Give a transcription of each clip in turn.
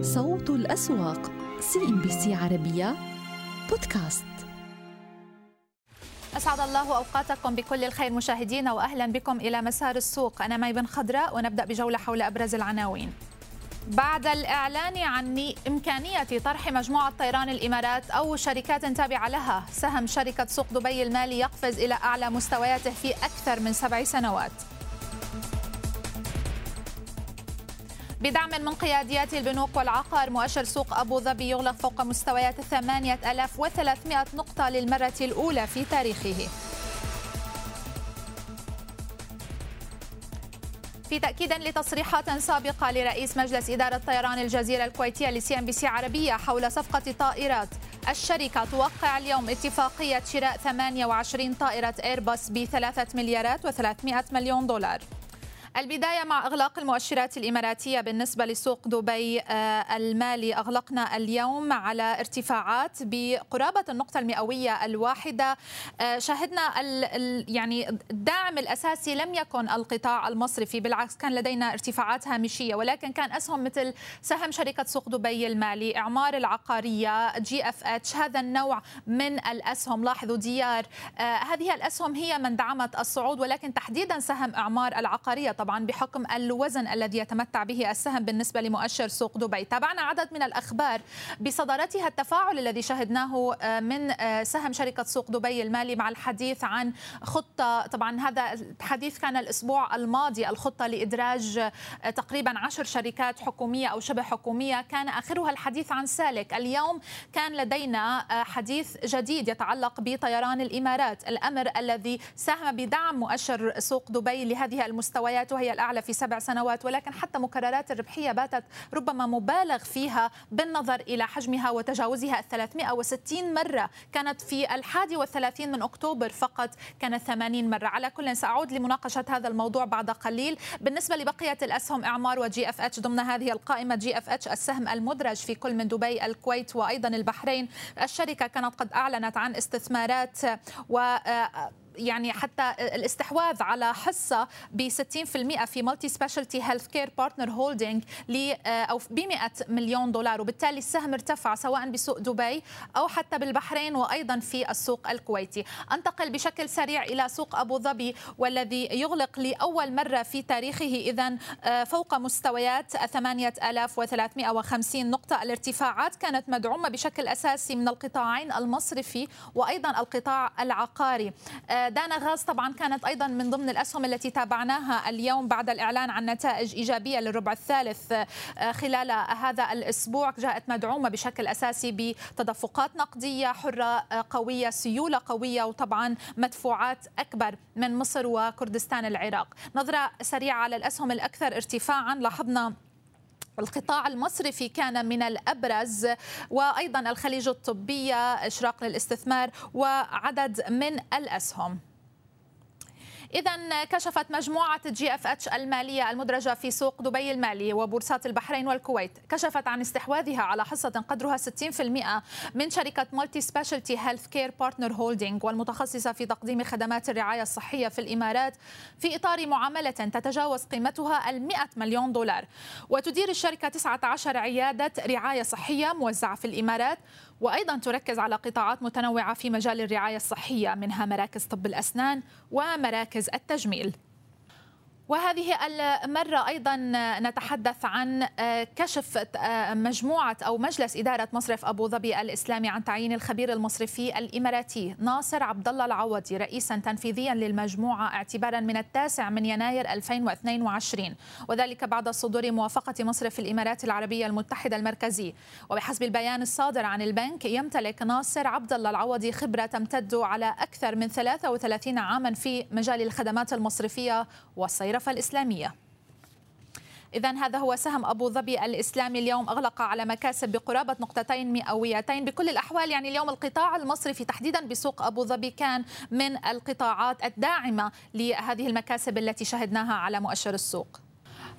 صوت الأسواق CNBC عربية بودكاست. أسعد الله أوقاتكم بكل الخير مشاهدينا وأهلا بكم إلى مسار السوق. أنا مي بن خضراء ونبدأ بجولة حول أبرز العناوين. بعد الإعلان عن إمكانية طرح مجموعة طيران الإمارات أو شركات تابعة لها سهم شركة سوق دبي المالي يقفز إلى أعلى مستوياته في أكثر من سبع سنوات. بدعم من قياديات البنوك والعقار مؤشر سوق أبو ظبي يغلق فوق مستويات 8300 نقطة للمرة الأولى في تاريخه. في تأكيد لتصريحات سابقة لرئيس مجلس إدارة طيران الجزيرة الكويتية ل CNBC عربية حول صفقة طائرات. الشركة توقع اليوم اتفاقية شراء 28 طائرة إيرباص ب 3 مليارات و300 مليون دولار. البداية مع إغلاق المؤشرات الإماراتية بالنسبة لسوق دبي آه، المالي. أغلقنا اليوم على ارتفاعات بقرابة النقطة المئوية الواحدة. آه، شهدنا يعني الداعم الأساسي لم يكن القطاع المصرفي بالعكس كان لدينا ارتفاعات هامشية ولكن كان أسهم مثل سهم شركة سوق دبي المالي إعمار العقارية GFH هذا النوع من الأسهم. لاحظوا ديار آه، هذه الأسهم هي من دعمت الصعود ولكن تحديدا سهم إعمار العقارية. طبعا بحكم الوزن الذي يتمتع به السهم بالنسبة لمؤشر سوق دبي. تابعنا عدد من الأخبار بصدارتها التفاعل الذي شهدناه آه، من آه، سهم شركة سوق دبي المالي مع الحديث عن خطة. طبعا هذا الحديث كان الأسبوع الماضي الخطة لإدراج آه، تقريبا عشر شركات حكومية أو شبه حكومية. كان آخرها الحديث عن سالك. اليوم كان لدينا حديث جديد يتعلق بطيران الإمارات. الأمر الذي ساهم بدعم مؤشر سوق دبي لهذه المستويات وهي الأعلى في سبع سنوات ولكن حتى مكررات الربحية باتت ربما مبالغ فيها بالنظر إلى حجمها وتجاوزها 360 مرة. كانت في الحادي والثلاثين من أكتوبر فقط كانت 80 مرة. على كل سأعود لمناقشة هذا الموضوع بعد قليل. بالنسبة لبقية الأسهم إعمار و GFH ضمن هذه القائمة GFH السهم المدرج في كل من دبي الكويت وأيضا البحرين. الشركة كانت قد أعلنت عن استثمارات و يعني حتى الاستحواذ على حصة ب 60% في مالتي سبيشالتي هيلث كير بارتنر هولدنج أو ب 100 مليون دولار. وبالتالي السهم ارتفع سواء بسوق دبي أو حتى بالبحرين وأيضا في السوق الكويتي. أنتقل بشكل سريع إلى سوق أبو ظبي والذي يغلق لأول مرة في تاريخه. اذا آه، فوق مستويات 8350 نقطة. الارتفاعات كانت مدعومة بشكل أساسي من القطاعين المصرفي وأيضا القطاع العقاري. آه، دانا غاز طبعا كانت أيضا من ضمن الأسهم التي تابعناها اليوم بعد الإعلان عن نتائج إيجابية للربع الثالث آه، خلال هذا الأسبوع جاءت مدعومة بشكل أساسي بتدفقات نقدية حرة آه، قوية سيولة قوية وطبعا مدفوعات أكبر من مصر وكردستان العراق. نظرة سريعة على الأسهم الأكثر ارتفاعا لاحظنا القطاع المصرفي كان من الأبرز وأيضا الخليج الطبية إشراق للاستثمار وعدد من الأسهم. إذا كشفت مجموعة جي اف اتش المالية المدرجة في سوق دبي المالي وبورصات البحرين والكويت كشفت عن استحواذها على حصة قدرها 60% من شركة مالتي سبيشالتي هيلث كير بارتنر هولدينج والمتخصصة في تقديم خدمات الرعاية الصحية في الإمارات في إطار معاملة تتجاوز قيمتها ال 100 مليون دولار. وتدير الشركة 19 عيادة رعاية صحية موزعة في الإمارات وأيضا تركز على قطاعات متنوعة في مجال الرعاية الصحية منها مراكز طب الأسنان ومراكز التجميل. وهذه المرة أيضا نتحدث عن آه، كشف آه، مجموعة أو مجلس إدارة مصرف أبو ظبي الإسلامي عن تعيين الخبير المصرفي الإماراتي ناصر عبد الله العوضي رئيسا تنفيذيا للمجموعة اعتبارا من التاسع من يناير 2022 وذلك بعد صدور موافقة مصرف الإمارات العربية المتحدة المركزي وبحسب البيان الصادر عن البنك يمتلك ناصر عبد الله العوضي خبرة تمتد على أكثر من 33 عاما في مجال الخدمات المصرفية والصيرفة الخلافة الإسلامية. إذا هذا هو سهم أبو ظبي الإسلامي اليوم. أغلق على مكاسب بقرابة نقطتين مئويتين. بكل الأحوال يعني اليوم القطاع المصرفي تحديدا بسوق أبو ظبي كان من القطاعات الداعمة لهذه المكاسب التي شهدناها على مؤشر السوق.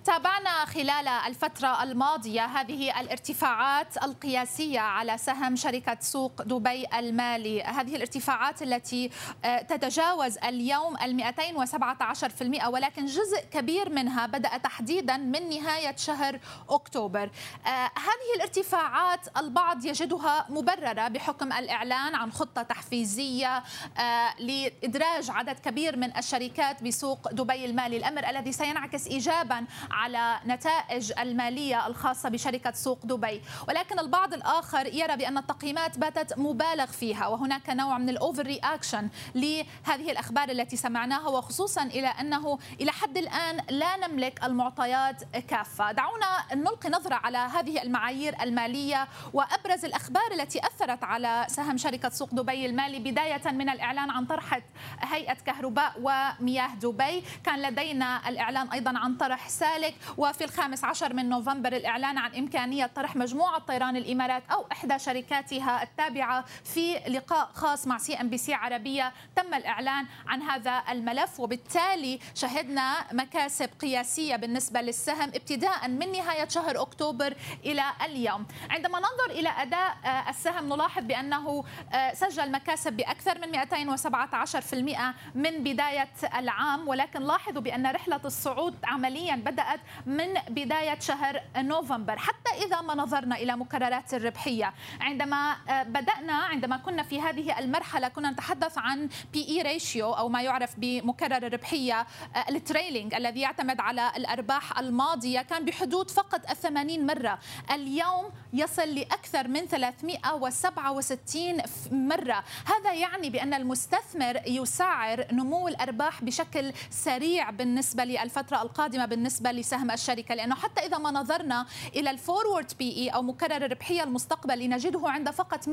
تابعنا خلال الفترة الماضية هذه الارتفاعات القياسية على سهم شركة سوق دبي المالي. هذه الارتفاعات التي آه، تتجاوز اليوم ال 217% ولكن جزء كبير منها بدأ تحديدا من نهاية شهر أكتوبر. آه، هذه الارتفاعات البعض يجدها مبررة بحكم الإعلان عن خطة تحفيزية آه، لإدراج عدد كبير من الشركات بسوق دبي المالي. الأمر الذي سينعكس إيجابا على نتائج المالية الخاصة بشركة سوق دبي. ولكن البعض الآخر يرى بأن التقييمات باتت مبالغ فيها وهناك نوع من الأوفر رياكشن لهذه الأخبار التي سمعناها وخصوصا إلى أنه إلى حد الآن لا نملك المعطيات كافة. دعونا نلقي نظرة على هذه المعايير المالية وأبرز الأخبار التي أثرت على سهم شركة سوق دبي المالي بداية من الإعلان عن طرح هيئة كهرباء ومياه دبي. كان لدينا الإعلان أيضا عن طرح سالك وفي الخامس عشر من نوفمبر الإعلان عن إمكانية طرح مجموعة طيران الإمارات أو إحدى شركاتها التابعة في لقاء خاص مع سي ان بي سي عربية. تم الإعلان عن هذا الملف وبالتالي شهدنا مكاسب قياسية بالنسبة للسهم ابتداء من نهاية شهر أكتوبر إلى اليوم. عندما ننظر إلى أداء السهم نلاحظ بأنه آه، سجل مكاسب بأكثر من 217% من بداية العام. ولكن لاحظوا بأن رحلة الصعود عمليا بدأت من بداية شهر نوفمبر. حتى إذا ما نظرنا إلى مكررات الربحية عندما آه، بدأنا عندما كنا في هذه المرحلة كنا نتحدث عن P/E ratio أو ما يعرف بمكرر الربحية ال trailing الذي يعتمد على الأرباح الماضية كان بحدود فقط الثمانين مرة. اليوم يصل لأكثر من 367 مرة. هذا يعني بأن المستثمر يسعر نمو الأرباح بشكل سريع بالنسبة للفترة القادمة بالنسبة لسهم الشركة لأنه حتى إذا ما نظرنا إلى ال forward P/E أو مكرر الربحية المستقبلي نجده عند فقط 148%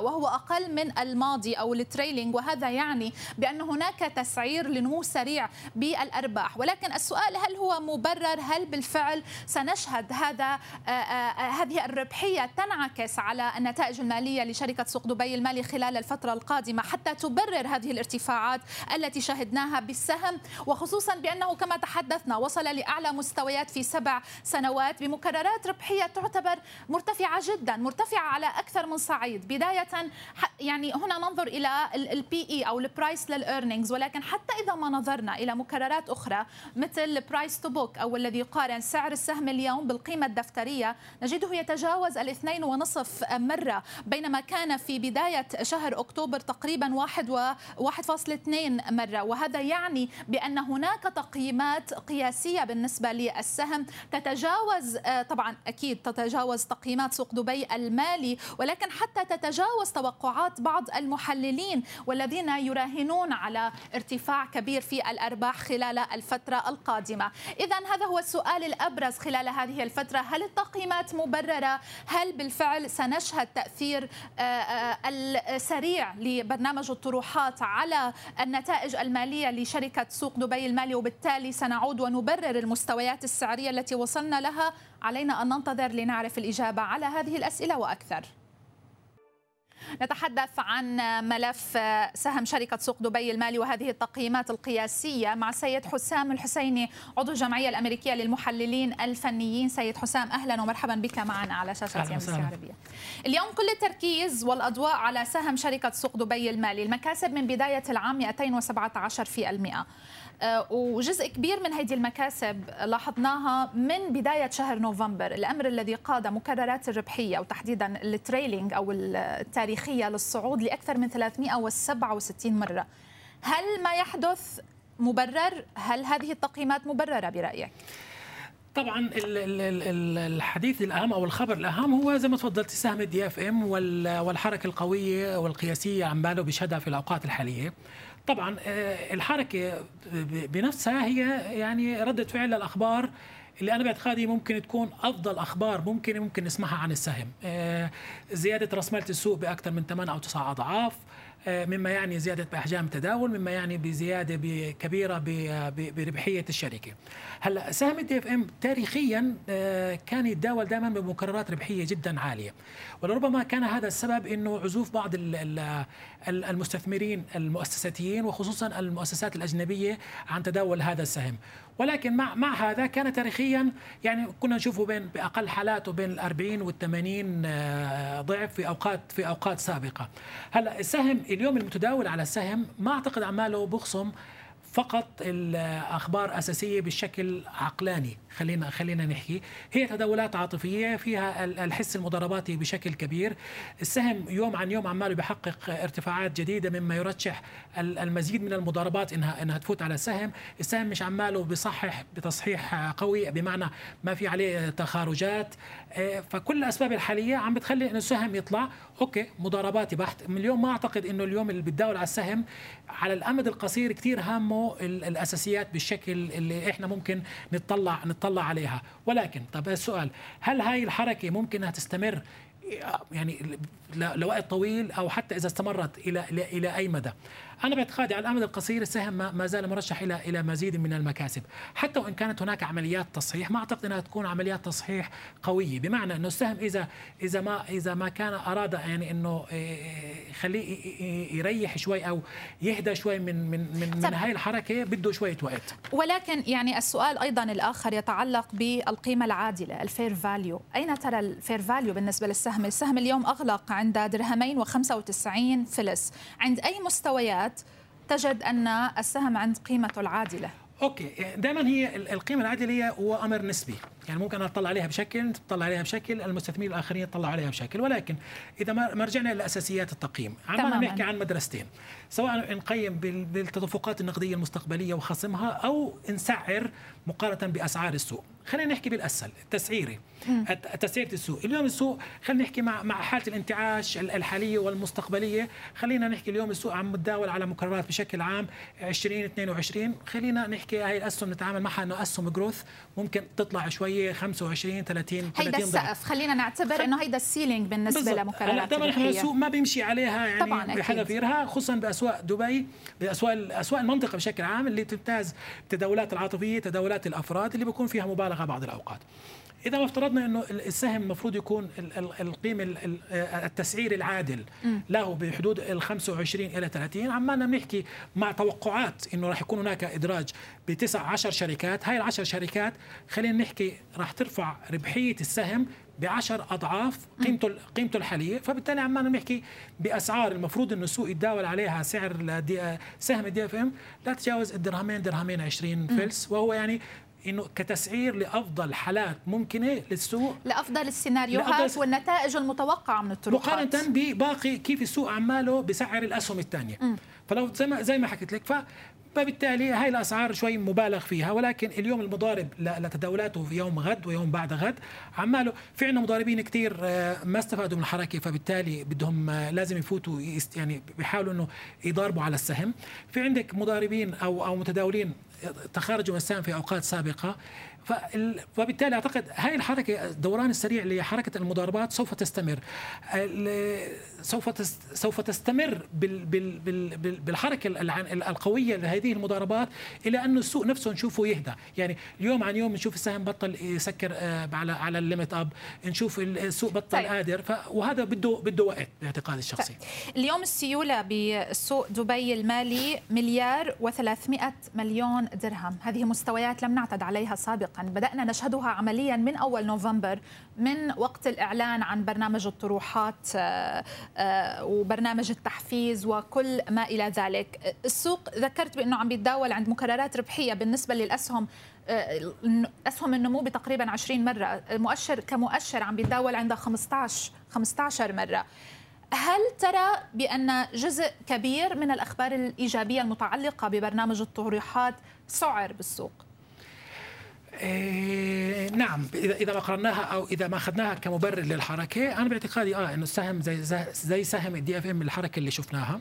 وهو أقل من الماضي أو ال trailing وهذا يعني بأن هناك تسعير لنمو سريع بالأرباح. ولكن السؤال هل هو مبرر؟ هل بالفعل سنشهد هذا هذه الربحية تنعكس على النتائج المالية لشركة سوق دبي المالي خلال الفترة القادمة حتى تبرر هذه الارتفاعات التي شهدناها بالسهم؟ وخصوصا بأنه كما تحدثنا وصل لأعلى مستويات في سبع سنوات بمكررات ربحية تعتبر مرتفعة جدا مرتفعة على أكثر من صعيد. بداية يعني هنا ننظر إلى ال P/E أو ال price لل earnings ولكن حتى إذا ما نظرنا إلى مكررات أخرى مثل ال price to book أو الذي يقارن سعر السهم اليوم بالقيمة الدفترية نجده يتجاوز الاثنين ونصف مرة بينما كان في بداية شهر أكتوبر تقريبا واحد و 1.2 مرة. وهذا يعني بأن هناك تقييمات قياسية بالنسبة للسهم. تتجاوز آه، طبعا أكيد تتجاوز تقييمات سوق دبي المالي ولكن حتى تتجاوز توقعات بعض المحللين والذين يراهنون على ارتفاع كبير في الأرباح خلال الفترة القادمة. إذا هذا هو السؤال الأبرز خلال هذه الفترة. هل التقييمات مبررة؟ هل بالفعل سنشهد تأثير آه، آه، السريع لبرنامج الطروحات على النتائج المالية لشركة سوق دبي المالي وبالتالي سنعود ونبرر المستويات السعرية التي وصلنا لها. علينا أن ننتظر لنعرف الإجابة على هذه الأسئلة وأكثر. نتحدث عن ملف سهم شركة سوق دبي المالي وهذه التقييمات القياسية مع السيد حسام الحسيني عضو الجمعية الأمريكية للمحللين الفنيين. سيد حسام أهلا ومرحبا بك معنا على شاشة العربية. اليوم كل التركيز والأضواء على سهم شركة سوق دبي المالي. المكاسب من بداية العام 217 في المئة. وجزء كبير من هذه المكاسب لاحظناها من بداية شهر نوفمبر الأمر الذي قاد مكررات الربحية وتحديدا التريلينج أو التاريخية للصعود لأكثر من 367 مرة هل ما يحدث مبرر؟ هل هذه التقييمات مبررة برأيك؟ طبعا الحديث الأهم أو الخبر الأهم هو زي ما تفضلت سهم الدي إف إم والحركة القوية والقياسية عم باله بشهدها في الأوقات الحالية طبعا آه، الحركة بنفسها هي يعني ردة فعل للاخبار اللي أنا باعتقادي ممكن تكون أفضل أخبار ممكن ممكن نسمعها عن السهم. آه، زيادة رأس مال السوق بأكثر من 8 أو 9 أضعاف. مما يعني زيادة بأحجام التداول مما يعني بزيادة كبيرة بربحية الشركة. هلا سهم الدي إف إم تاريخيا كان يتداول دائما بمكررات ربحية جدا عالية. ولربما كان هذا السبب إنه عزوف بعض المستثمرين المؤسساتيين وخصوصا المؤسسات الأجنبية عن تداول هذا السهم. ولكن مع مع هذا كان تاريخيا يعني كنا نشوفه بين بأقل حالاته بين ال 40 وال 80 آه، ضعف في اوقات في أوقات سابقة. هلأ السهم اليوم المتداول على السهم ما أعتقد عماله بخصم فقط الأخبار اساسيه بالشكل عقلاني خلينا خلينا نحكي. هي تداولات عاطفية فيها الحس المضارباتي بشكل كبير. السهم يوم عن يوم عماله بيحقق ارتفاعات جديدة مما يرشح المزيد من المضاربات انها إنها تفوت على السهم. السهم مش عماله بصحح بتصحيح قوي بمعنى ما في عليه تخارجات. آه، فكل الأسباب الحالية عم بتخلي إنه السهم يطلع. أوكي مضارباتي بحت من اليوم ما أعتقد إنه اليوم اللي بتداول على السهم على الأمد القصير كثير هامه الأساسيات بالشكل اللي إحنا ممكن نطلع نطلع عليها. ولكن طب السؤال هل هاي الحركة ممكن إنها تستمر؟ يعني لوقت طويل أو حتى إذا استمرت إلى إلى, إلى أي مدى؟ أنا باعتقادي على الامد القصير السهم ما زال مرشح إلى إلى مزيد من المكاسب. حتى وإن كانت هناك عمليات تصحيح ما أعتقد إنها تكون عمليات تصحيح قوية. بمعنى إنه السهم اذا إذا ما إذا ما كان أراد يعني إنه يخليه يريح شوي أو يهدى شوي من من من, من هاي الحركة بده شوية وقت. ولكن يعني السؤال أيضا الآخر يتعلق بالقيمة العادلة ال fair value. أين ترى ال fair value بالنسبة للسهم؟ السهم اليوم أغلق عند درهمين و95 فلس. عند أي مستويات؟ تجد أن السهم عند قيمته العادلة. أوكي دائما هي القيمة العادلة هي هو أمر نسبي. يعني ممكن أطلع عليها بشكل تطلع عليها بشكل المستثمرين الآخرين يطلعوا عليها بشكل. ولكن إذا ما رجعنا لاساسيات التقييم. عم نحكي عن مدرستين. سواء نقيم بالتدفقات النقدية المستقبلية وخصمها أو نسعر مقارنة بأسعار السوق. خلينا نحكي بالأسهل التسعيري. تسعيره السوق. اليوم السوق خلينا نحكي مع مع حالة الانتعاش الحالية والمستقبلية. خلينا نحكي اليوم السوق عم متداول على مكررات بشكل عام 2022 خلينا نحكي هاي الأسهم نتعامل معها إنه أسهم growth ممكن تطلع شوية 25 30 هيدا السقف. خلينا نعتبر إنه هيدا ال ceiling بالنسبة بالزبط. لمكررات طبعا إحنا السوق ما بيمشي عليها يعني طبعا بحذافيرها خصوصا بأسواق دبي بأسواق أسواق المنطقة بشكل عام اللي تمتاز التداولات العاطفية تداولات الأفراد اللي بيكون فيها مبالغة بعض الأوقات. إذا ما افترضنا إنه السهم المفروض يكون القيمة التسعير العادل له بحدود ال 25 إلى 30 عمالنا بنحكي مع توقعات إنه راح يكون هناك إدراج بتسع عشر شركات. هاي العشر شركات خلينا نحكي راح ترفع ربحية السهم بعشر أضعاف قيمته قيمته الحالية. فبالتالي عمالنا بنحكي بأسعار المفروض إنه السوق يتداول عليها سعر سهم ال DFM لا تتجاوز الدرهمين درهمين 20 فلس. وهو يعني إنه كتسعير لأفضل حالات ممكنة للسوق. لأفضل السيناريوهات لأفضل والنتائج المتوقعة من الطروحات مقارنة بباقي كيف السوق عماله بسعر الأسهم الثانية. فلو زي ما زي ما حكيت لك ف فبالتالي هاي الأسعار شوي مبالغ فيها ولكن اليوم المضارب لتداولاته في يوم غد ويوم بعد غد عماله. في عندنا مضاربين كثير آه، ما استفادوا من الحركه فبالتالي بدهم آه، لازم يفوتوا يعني بيحاولوا إنه يضاربوا على السهم. في عندك مضاربين أو أو متداولين تخارجوا من السهم في أوقات سابقة. فبالتالي أعتقد هاي الحركة الدوران السريع لحركه المضاربات سوف تستمر. سوف سوف تستمر بالحركة القوية لهذه المضاربات إلى انه السوق نفسه نشوفه يهدى يعني يوم عن يوم نشوف السهم بطل يسكر آه، على على الليمت أب. نشوف السوق بطل طيب. قادر وهذا بده بده وقت باعتقادي الشخصي. طيب. اليوم السيولة بسوق دبي المالي مليار و300 مليون درهم. هذه مستويات لم نعتد عليها سابقا. بدأنا نشهدها عمليا من أول نوفمبر من وقت الإعلان عن برنامج الطروحات آه، آه، وبرنامج التحفيز وكل ما إلى ذلك. السوق ذكرت بأنه عم بيتداول عند مكررات ربحية بالنسبة للأسهم آه، أسهم النمو بتقريبا 20 مرة. مؤشر كمؤشر عم بيتداول عند 15 15 مرة. هل ترى بأن جزء كبير من الأخبار الإيجابية المتعلقة ببرنامج الطروحات سعر بالسوق؟ إيه نعم إذا إذا ما قرأناها أو إذا ما أخذناها كمبرر للحركة أنا باعتقادي آه إنه السهم زي زي سهم ال DFM الحركة اللي شفناها.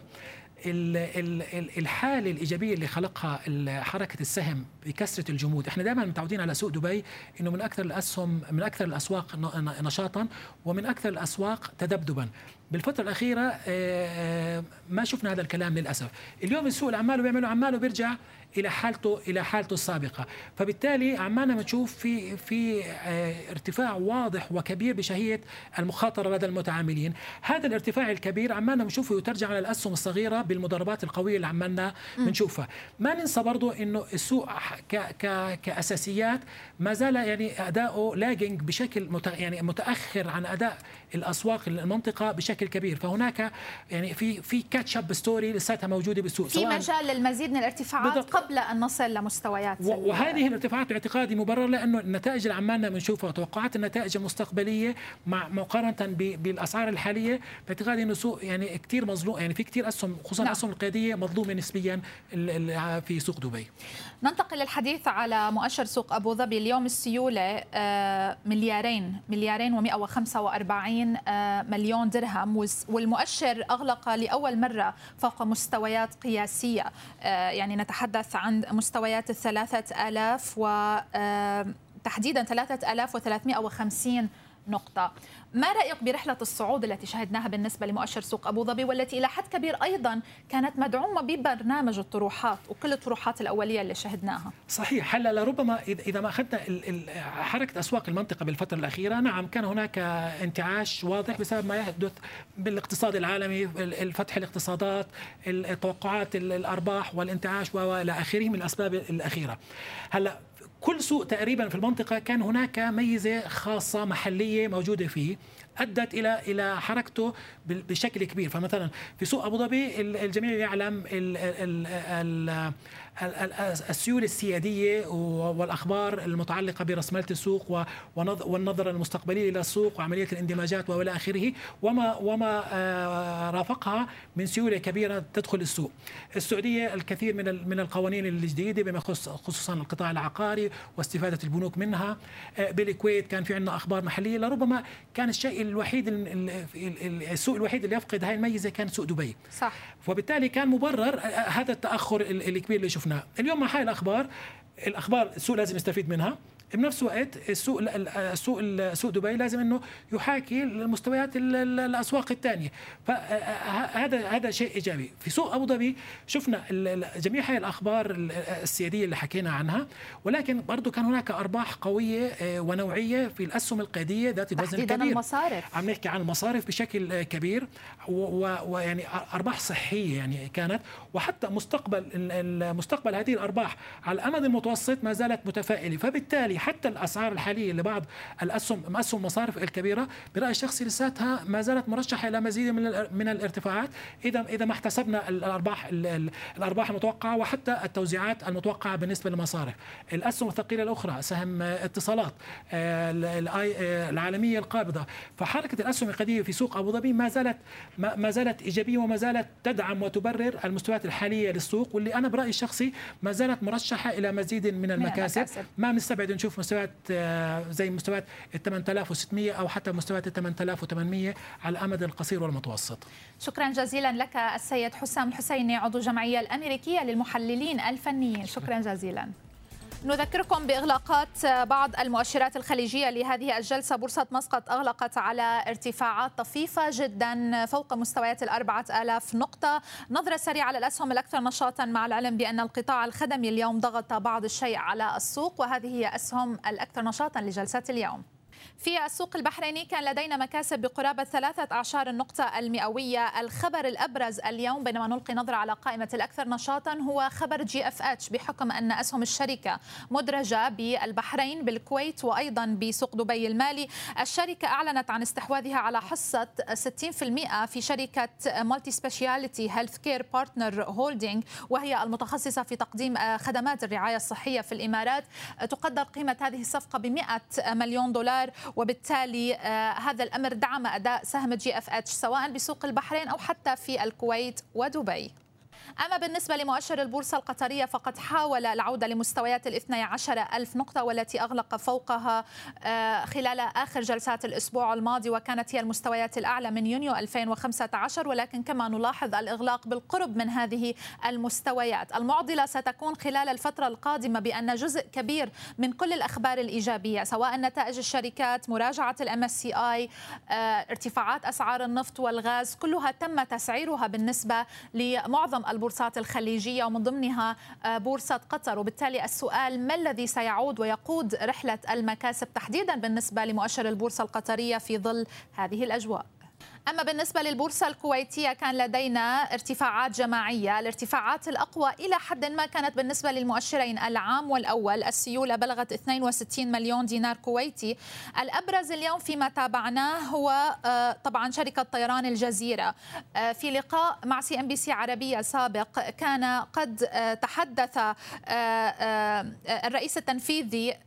الحالة الإيجابية اللي خلقها حركة السهم بكسرة الجمود. إحنا دائما متعودين على سوق دبي إنه من أكثر الأسهم من أكثر الأسواق نشاطا ومن أكثر الأسواق تذبذبا. بالفترة الأخيرة آه، آه، ما شفنا هذا الكلام للأسف. اليوم السوق العمال بيعملوا عماله بيرجع إلى حالته إلى حالته السابقة. فبالتالي عمالنا بنشوف في في آه، ارتفاع واضح وكبير بشهية المخاطرة لدى المتعاملين. هذا الارتفاع الكبير عمالنا بنشوفه يترجم على الأسهم الصغيرة بالمضاربات القوية اللي عمالنا بنشوفها. ما ننسى برضه إنه السوق ك ك كأساسيات ما زال يعني أداؤه lagging بشكل مت يعني متأخر عن أداء الأسواق المنطقة بشكل كبير. فهناك يعني في في catch up story لساتها موجودة بالسوق في مجال للمزيد من الارتفاعات قبل أن نصل لمستويات وهذه الارتفاعات باعتقادي مبررة لأنه النتائج اللي عمالنا بنشوفها وتوقعات النتائج المستقبلية مع مقارنة بالأسعار الحالية باعتقادي إنه سوق يعني كثير مظلوم يعني في كثير أسهم خصوصا نعم. الأسهم القيادية مظلومة نسبيا في سوق دبي. ننتقل للحديث على مؤشر سوق أبو ظبي اليوم السيولة آه، مليارين مليارين و145 آه، مليون درهم. والمؤشر أغلق لأول مرة فوق مستويات قياسية. آه، يعني نتحدث عن مستويات الثلاثة آلاف و تحديدا 3350 نقطة. ما رأيك برحلة الصعود التي شهدناها بالنسبة لمؤشر سوق أبو ظبي والتي إلى حد كبير أيضا كانت مدعومة ببرنامج الطروحات وكل الطروحات الأولية اللي شهدناها؟ صحيح هلا لربما إذا ما أخذنا حركة أسواق المنطقة بالفترة الأخيرة نعم كان هناك انتعاش واضح بسبب ما يحدث بالاقتصاد العالمي الفتح الاقتصادات توقعات الأرباح والانتعاش وإلى آخره من الأسباب الأخيرة. هلا كل سوق تقريبا في المنطقة كان هناك ميزة خاصة محلية موجودة فيه أدت إلى إلى حركته بشكل كبير. فمثلا في سوق أبو ظبي الجميع يعلم السيوله السيادية والأخبار المتعلقة برسملة السوق والنظره المستقبليه إلى السوق وعملية الاندماجات وإلى آخره وما وما آه، رافقها من سيولة كبيرة تدخل السوق. السعودية الكثير من من القوانين الجديدة بما يخص خصوصا القطاع العقاري واستفادة البنوك منها. آه، بالكويت كان في عندنا أخبار محلية لربما كان الشيء الوحيد السوق الوحيد اللي يفقد هاي الميزة كان سوق دبي. صح. وبالتالي كان مبرر آه، هذا التأخر الكبير اللي شفناه اليوم مع هاي الأخبار الأخبار السوق لازم يستفيد منها. بنفس الوقت السوق السوق سوق دبي لازم إنه يحاكي المستويات الأسواق الثانية فهذا هذا شيء إيجابي. في سوق أبو ظبي شفنا جميع هاي الأخبار السيادية اللي حكينا عنها ولكن برضه كان هناك أرباح قوية آه، ونوعية في الأسهم القيادية ذات الوزن الكبير المصارف. عم نحكي عن المصارف بشكل كبير ويعني أرباح صحية يعني كانت. وحتى مستقبل مستقبل هذه الأرباح على الأمد المتوسط ما زالت متفائلة. فبالتالي حتى الأسعار الحالية لبعض الاسهم أسهم المصارف الكبيرة برايي الشخصي لساتها ما زالت مرشحة إلى مزيد من من الارتفاعات. اذا إذا ما احتسبنا الارباح الأرباح المتوقعة وحتى التوزيعات المتوقعة بالنسبة للمصارف. الأسهم الثقيلة الأخرى سهم اتصالات آه، آه، العالمية القابضة. فحركة الأسهم القديمة في سوق أبو ظبي ما زالت ما زالت إيجابية وما زالت تدعم وتبرر المستويات الحالية للسوق واللي أنا برأيي الشخصي ما زالت مرشحة إلى مزيد من المكاسب. ما بنستبعد نشوف نشوف مستويات آه، زي مستويات ال 8600 أو حتى مستويات ال 8800 على الأمد القصير والمتوسط. شكرا جزيلا لك السيد حسام الحسيني عضو الجمعيه الأمريكية للمحللين الفنيين، شكرا جزيلا. نذكركم بإغلاقات بعض المؤشرات الخليجية لهذه الجلسة. بورصة مسقط أغلقت على ارتفاعات طفيفة جدا فوق مستويات الأربعة آلاف نقطة. نظرة سريعة على الأسهم الأكثر نشاطا مع العلم بأن القطاع الخدمي اليوم ضغط بعض الشيء على السوق وهذه هي أسهم الأكثر نشاطا لجلسة اليوم. في السوق البحريني كان لدينا مكاسب بقرابة ثلاثة أعشار النقطة المئوية. الخبر الأبرز اليوم بينما نلقي نظرة على قائمة الأكثر نشاطا هو خبر جي اف اتش بحكم أن أسهم الشركة مدرجة بالبحرين بالكويت وأيضا بسوق دبي المالي. الشركة أعلنت عن استحواذها على حصة 60% في شركة مالتي سبيشاليتي هيلث كير بارتنر هولدينج وهي المتخصصة في تقديم خدمات الرعاية الصحية في الإمارات. تقدر قيمة هذه الصفقة ب 100 مليون دولار. وبالتالي آه، هذا الأمر دعم أداء سهم GFH سواء بسوق البحرين أو حتى في الكويت ودبي. أما بالنسبة لمؤشر البورصة القطرية فقد حاول العودة لمستويات الاثنى عشر ألف نقطة والتي أغلق فوقها آه، خلال آخر جلسات الأسبوع الماضي وكانت هي المستويات الأعلى من يونيو 2015 ولكن كما نلاحظ الإغلاق بالقرب من هذه المستويات. المعضلة ستكون خلال الفترة القادمة بأن جزء كبير من كل الأخبار الإيجابية سواء نتائج الشركات مراجعة الام سي اي ارتفاعات أسعار النفط والغاز كلها تم تسعيرها بالنسبة لمعظم البورصات الخليجية ومن ضمنها آه، بورصة قطر. وبالتالي السؤال ما الذي سيعود ويقود رحلة المكاسب تحديدا بالنسبة لمؤشر البورصة القطرية في ظل هذه الأجواء؟ أما بالنسبة للبورصة الكويتية كان لدينا ارتفاعات جماعية. الارتفاعات الأقوى إلى حد ما كانت بالنسبة للمؤشرين العام والأول. السيولة بلغت 62 مليون دينار كويتي. الأبرز اليوم فيما تابعناه هو آه، طبعا شركة طيران الجزيرة. آه، في لقاء مع CNBC عربية سابق كان قد آه، تحدث الرئيس التنفيذي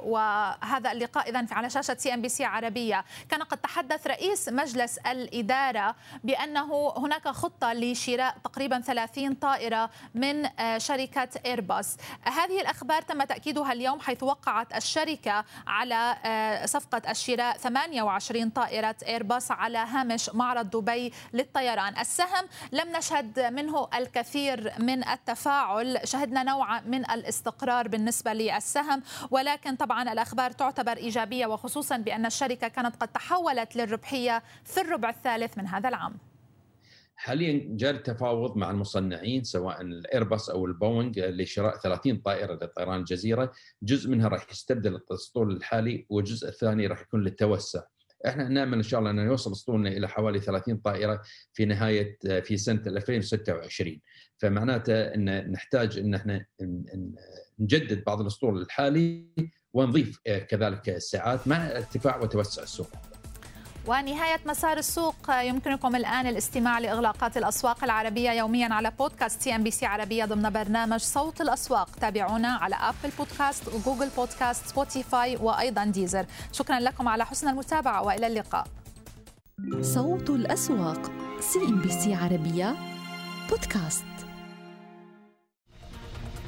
وهذا اللقاء إذا على شاشة CNBC عربية. كان قد تحدث رئيس مجلس مجلس الإدارة بأنه هناك خطة لشراء تقريبا 30 طائرة من آه، شركة إيرباص هذه الأخبار تم تأكيدها اليوم حيث وقعت الشركة على آه، صفقة الشراء 28 طائرة إيرباص على هامش معرض دبي للطيران. السهم لم نشهد منه الكثير من التفاعل. شهدنا نوعا من الاستقرار بالنسبة للسهم ولكن طبعا الأخبار تعتبر إيجابية وخصوصا بأن الشركة كانت قد تحولت للربحية في الربع الثالث من هذا العام حاليا جاري التفاوض مع المصنعين سواء الإيرباص أو البوينغ لشراء 30 طائرة لطيران الجزيرة، جزء منها راح يستبدل الاسطول الحالي والجزء الثاني راح يكون للتوسع. إحنا نامل إن شاء الله أن يوصل اسطولنا إلى حوالي 30 طائرة في نهاية في سنة 2026 فمعناته إن نحتاج إن إحنا نجدد بعض الأسطول الحالي ونضيف كذلك السعات مع ارتفاع وتوسع السوق. ونهاية مسار السوق. يمكنكم الآن الاستماع لإغلاقات الأسواق العربية يوميا على بودكاست CNBC عربية ضمن برنامج صوت الأسواق. تابعونا على Apple Podcast و Google Podcast Spotify وأيضا Deezer شكرا لكم على حسن المتابعة وإلى اللقاء. صوت الأسواق CNBC عربية بودكاست.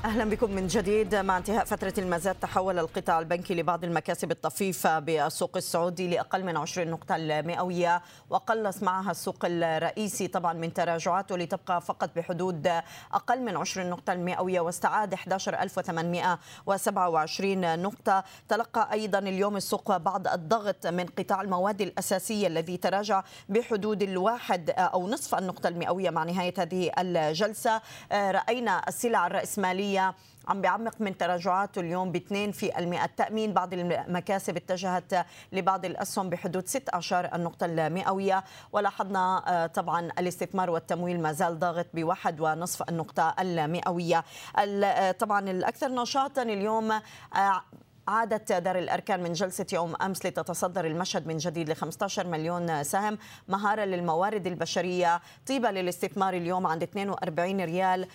أهلا بكم من جديد. مع انتهاء فترة المزاد تحول القطاع البنكي لبعض المكاسب الطفيفة بالسوق السعودي لأقل من 20 نقطة المئوية وقلص معها السوق الرئيسي طبعا من تراجعاته لتبقى فقط بحدود أقل من 20 نقطة المئوية واستعاد 11827 نقطة. تلقى أيضا اليوم السوق بعض الضغط من قطاع المواد الأساسية الذي تراجع بحدود الواحد أو نصف النقطة المئوية مع نهاية هذه الجلسة. رأينا السلع الرأسمالية التأمينية عم بيعمق من تراجعاته اليوم ب 2 في المئة. التأمين بعض المكاسب اتجهت لبعض الأسهم بحدود 16 النقطة المئوية. ولاحظنا آه، طبعا الاستثمار والتمويل ما زال ضاغط بواحد ونصف النقطة المئوية. آه، طبعا الأكثر نشاطا اليوم آه، عادت دار الأركان من جلسة يوم أمس لتتصدر المشهد من جديد ل 15 مليون سهم مهارة للموارد البشرية. طيبة للاستثمار اليوم عند 42 ريال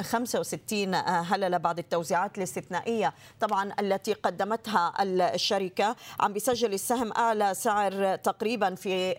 65 هللة بعد التوزيعات الاستثنائية. طبعا التي قدمتها الشركة عم بيسجل السهم أعلى سعر تقريبا في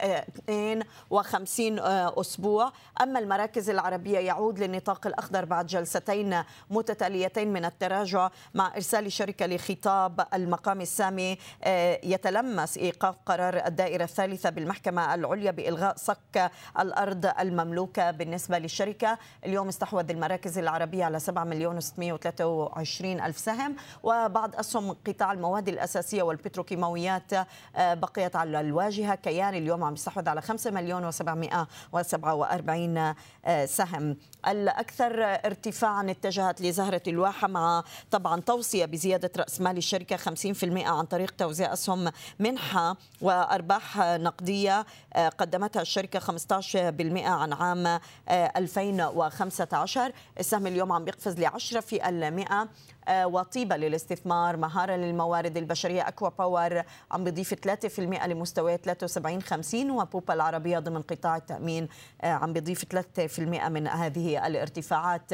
52 أسبوع. أما المراكز العربية يعود للنطاق الأخضر بعد جلستين متتاليتين من التراجع مع إرسال الشركة لخطاب المقام السامي آه، يتلمس إيقاف قرار الدائرة الثالثة بالمحكمة العليا بإلغاء صك الأرض المملوكة بالنسبة للشركة. اليوم استحوذ المراكز العربية على 7 مليون و623 ألف سهم وبعض أسهم قطاع المواد الأساسية والبتروكيماويات آه، بقيت على الواجهة. كيان اليوم عم يستحوذ على 5 مليون و747 آه، سهم. الأكثر ارتفاعا اتجهت لزهرة الواحة مع طبعا توصية بزيادة رأس مال الشركة الشركة 50% عن طريق توزيع أسهم منحة وأرباح نقدية آه، قدمتها الشركة 15% عن عام 2015 آه، السهم اليوم عم بيقفز ل 10 في المئة آه، وطيبة للاستثمار مهارة للموارد البشرية أكوا باور عم بيضيف 3% لمستويات 73 50 وبوبا العربية ضمن قطاع التأمين عم بيضيف 3% من هذه الارتفاعات.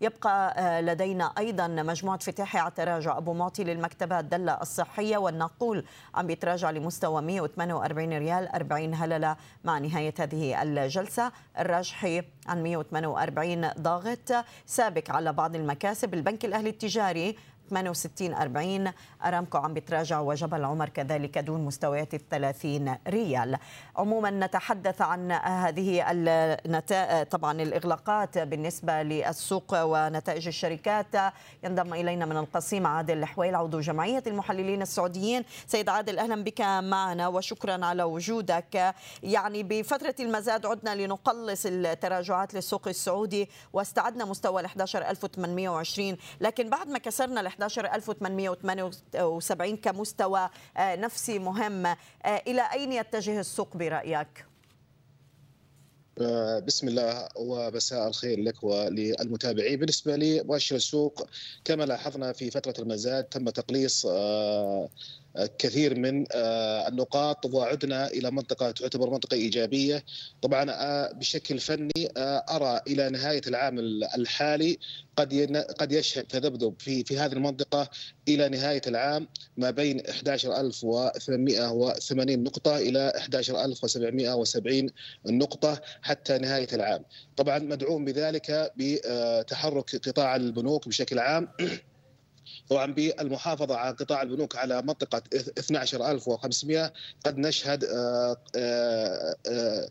يبقى آه، لدينا أيضا مجموعة فتاحي على تراجع أبو معطي للمكتبة الدلة الصحية والناقول عم بيتراجع لمستوى 148 ريال 40 هللة مع نهاية هذه الجلسة. الراجحي عن 148 ضاغط سابق على بعض المكاسب. البنك الأهلي التجاري 68 40 أرامكو عم بتراجع وجبل عمر كذلك دون مستويات ال 30 ريال. عموما نتحدث عن هذه النتائج طبعا الإغلاقات بالنسبة للسوق ونتائج الشركات. ينضم إلينا من القصيم عادل الحويل عضو جمعية المحللين السعوديين. سيد عادل أهلا بك معنا وشكرا على وجودك. يعني بفترة المزاد عدنا لنقلص التراجعات للسوق السعودي واستعدنا مستوى ال 11820 لكن بعد ما كسرنا ال 11878 كمستوى آه، نفسي مهم آه، إلى أين يتجه السوق برأيك؟ آه، بسم الله ومساء الخير لك وللمتابعين بالنسبة لمؤشر السوق كما لاحظنا في فترة المزاد تم تقليص كثير من آه، النقاط وعدنا إلى منطقة تعتبر منطقة إيجابية. طبعا آه، بشكل فني آه، أرى إلى نهاية العام الحالي قد قد يشهد تذبذب في في هذه المنطقة إلى نهاية العام ما بين 11880 نقطة إلى 11770 نقطة حتى نهاية العام. طبعا مدعوم بذلك بتحرك قطاع البنوك بشكل عام. طبعا بالمحافظة على قطاع البنوك على منطقة 12500 قد نشهد آه، آه، آه،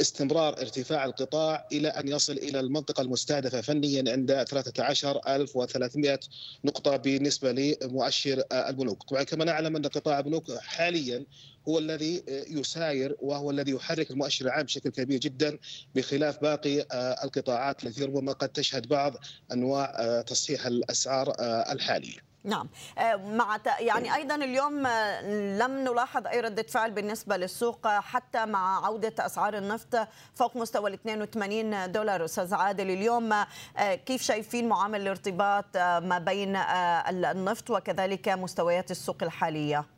استمرار ارتفاع القطاع إلى أن يصل إلى المنطقة المستهدفة فنيا عند 13300 نقطة بالنسبة لمؤشر البنوك، طبعا كما نعلم أن قطاع البنوك حاليا هو الذي يساير وهو الذي يحرك المؤشر العام بشكل كبير جدا بخلاف باقي القطاعات التي ربما قد تشهد بعض أنواع تصحيح الأسعار الحالية. نعم. آه، مع يعني أيضا اليوم آه، لم نلاحظ أي ردة فعل بالنسبة للسوق حتى مع عودة أسعار النفط فوق مستوى ال 82 دولار. أستاذ عادل اليوم آه، كيف شايفين معامل الارتباط ما بين النفط وكذلك مستويات السوق الحالية؟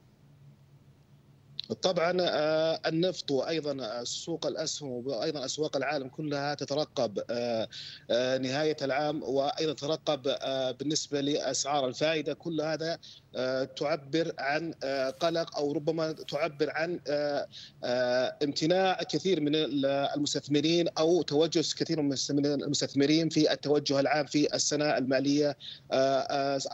طبعا آه، النفط وأيضا سوق الأسهم وأيضا أسواق العالم كلها تترقب آه، آه، نهاية العام وأيضا تترقب بالنسبة لأسعار الفائدة. كل هذا تعبر عن قلق أو ربما تعبر عن امتناع كثير من المستثمرين أو توجه كثير من المستثمرين في التوجه العام في السنة المالية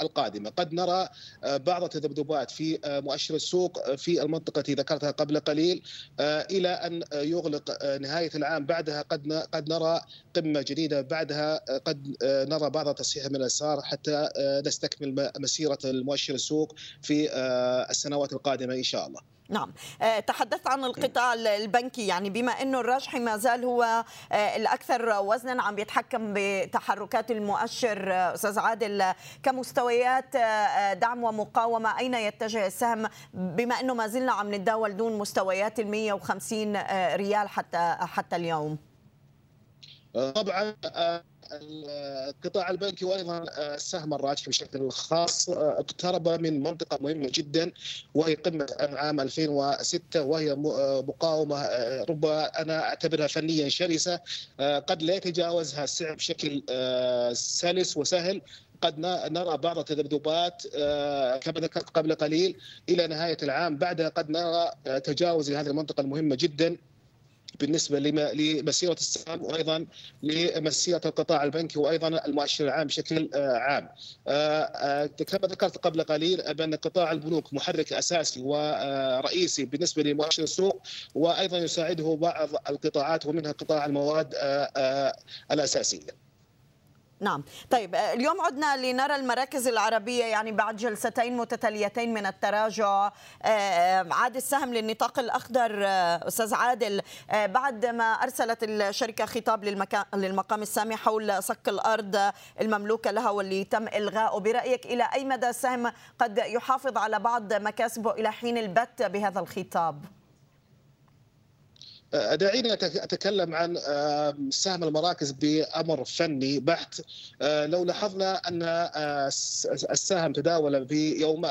القادمة. قد نرى بعض التذبذبات في مؤشر السوق في المنطقة ذكرتها قبل قليل آه، إلى أن يغلق آه، نهاية العام بعدها قد قد نرى قمة جديدة بعدها قد آه، نرى بعض تصحيح من الاسعار حتى نستكمل مسيرة المؤشر السوق في السنوات القادمة إن شاء الله. نعم. تحدثت عن القطاع البنكي يعني بما إنه الراجحي ما زال هو الأكثر وزنا عم بيتحكم بتحركات المؤشر أستاذ عادل كمستويات دعم ومقاومة أين يتجه السهم؟ بما إنه ما زلنا عم نتداول دون مستويات ال 150 ريال حتى حتى اليوم. طبعا القطاع البنكي وأيضا السهم الراجحي بشكل خاص. اقترب من منطقة مهمة جدا وهي قمة عام 2006 وهي مقاومة ربما أنا أعتبرها فنيا شرسة. قد لا يتجاوزها السعر بشكل سلس وسهل. قد نرى بعض التذبذبات كما ذكرت قبل قليل إلى نهاية العام. بعدها قد نرى تجاوز لهذه المنطقة المهمة جدا. بالنسبة لمسيرة السهم وأيضا لمسيرة القطاع البنكي وأيضا المؤشر العام بشكل آه، عام. آه، آه، كما ذكرت قبل قليل بأن قطاع البنوك محرك أساسي ورئيسي بالنسبة لمؤشر السوق وأيضا يساعده بعض القطاعات ومنها قطاع المواد الأساسية. نعم. طيب آه، اليوم عدنا لنرى المراكز العربية يعني بعد جلستين متتاليتين من التراجع. آه، آه، عاد السهم للنطاق الأخضر أستاذ عادل. بعد ما أرسلت الشركة خطاب للمقام السامي حول صك الأرض المملوكة لها واللي تم إلغائه برأيك إلى أي مدى السهم قد يحافظ على بعض مكاسبه إلى حين البت بهذا الخطاب؟ دعيني أتكلم عن سهم المراكز بأمر فني بحت آه، لو لاحظنا أن آه، السهم تداول في يوم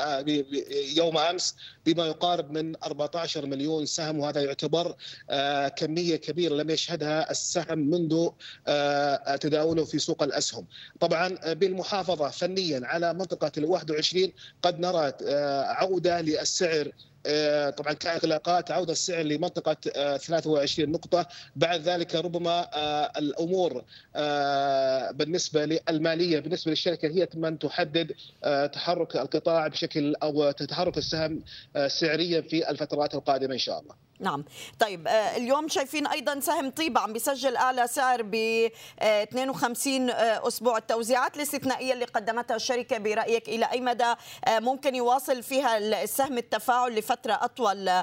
يوم أمس بما يقارب من 14 مليون سهم وهذا يعتبر آه، كمية كبيرة لم يشهدها السهم منذ تداوله في سوق الأسهم. طبعا بالمحافظة فنيا على منطقة ال 21 قد نرى عودة للسعر طبعا كإغلاقات عودة السعر لمنطقة 23 نقطة بعد ذلك ربما الأمور بالنسبة للمالية بالنسبة للشركة هي من تحدد تحرك القطاع بشكل أو تحرك السهم سعريا في الفترات القادمة إن شاء الله. نعم. طيب آه، اليوم شايفين أيضا سهم طيبة عم بيسجل أعلى سعر ب 52 آه، آه، أسبوع. التوزيعات الاستثنائية اللي قدمتها الشركة برأيك إلى أي مدى ممكن يواصل فيها السهم التفاعل لفترة أطول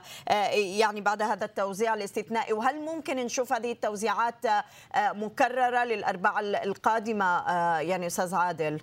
يعني بعد هذا التوزيع الاستثنائي؟ وهل ممكن نشوف هذه التوزيعات مكررة للارباع القادمة يعني أستاذ عادل؟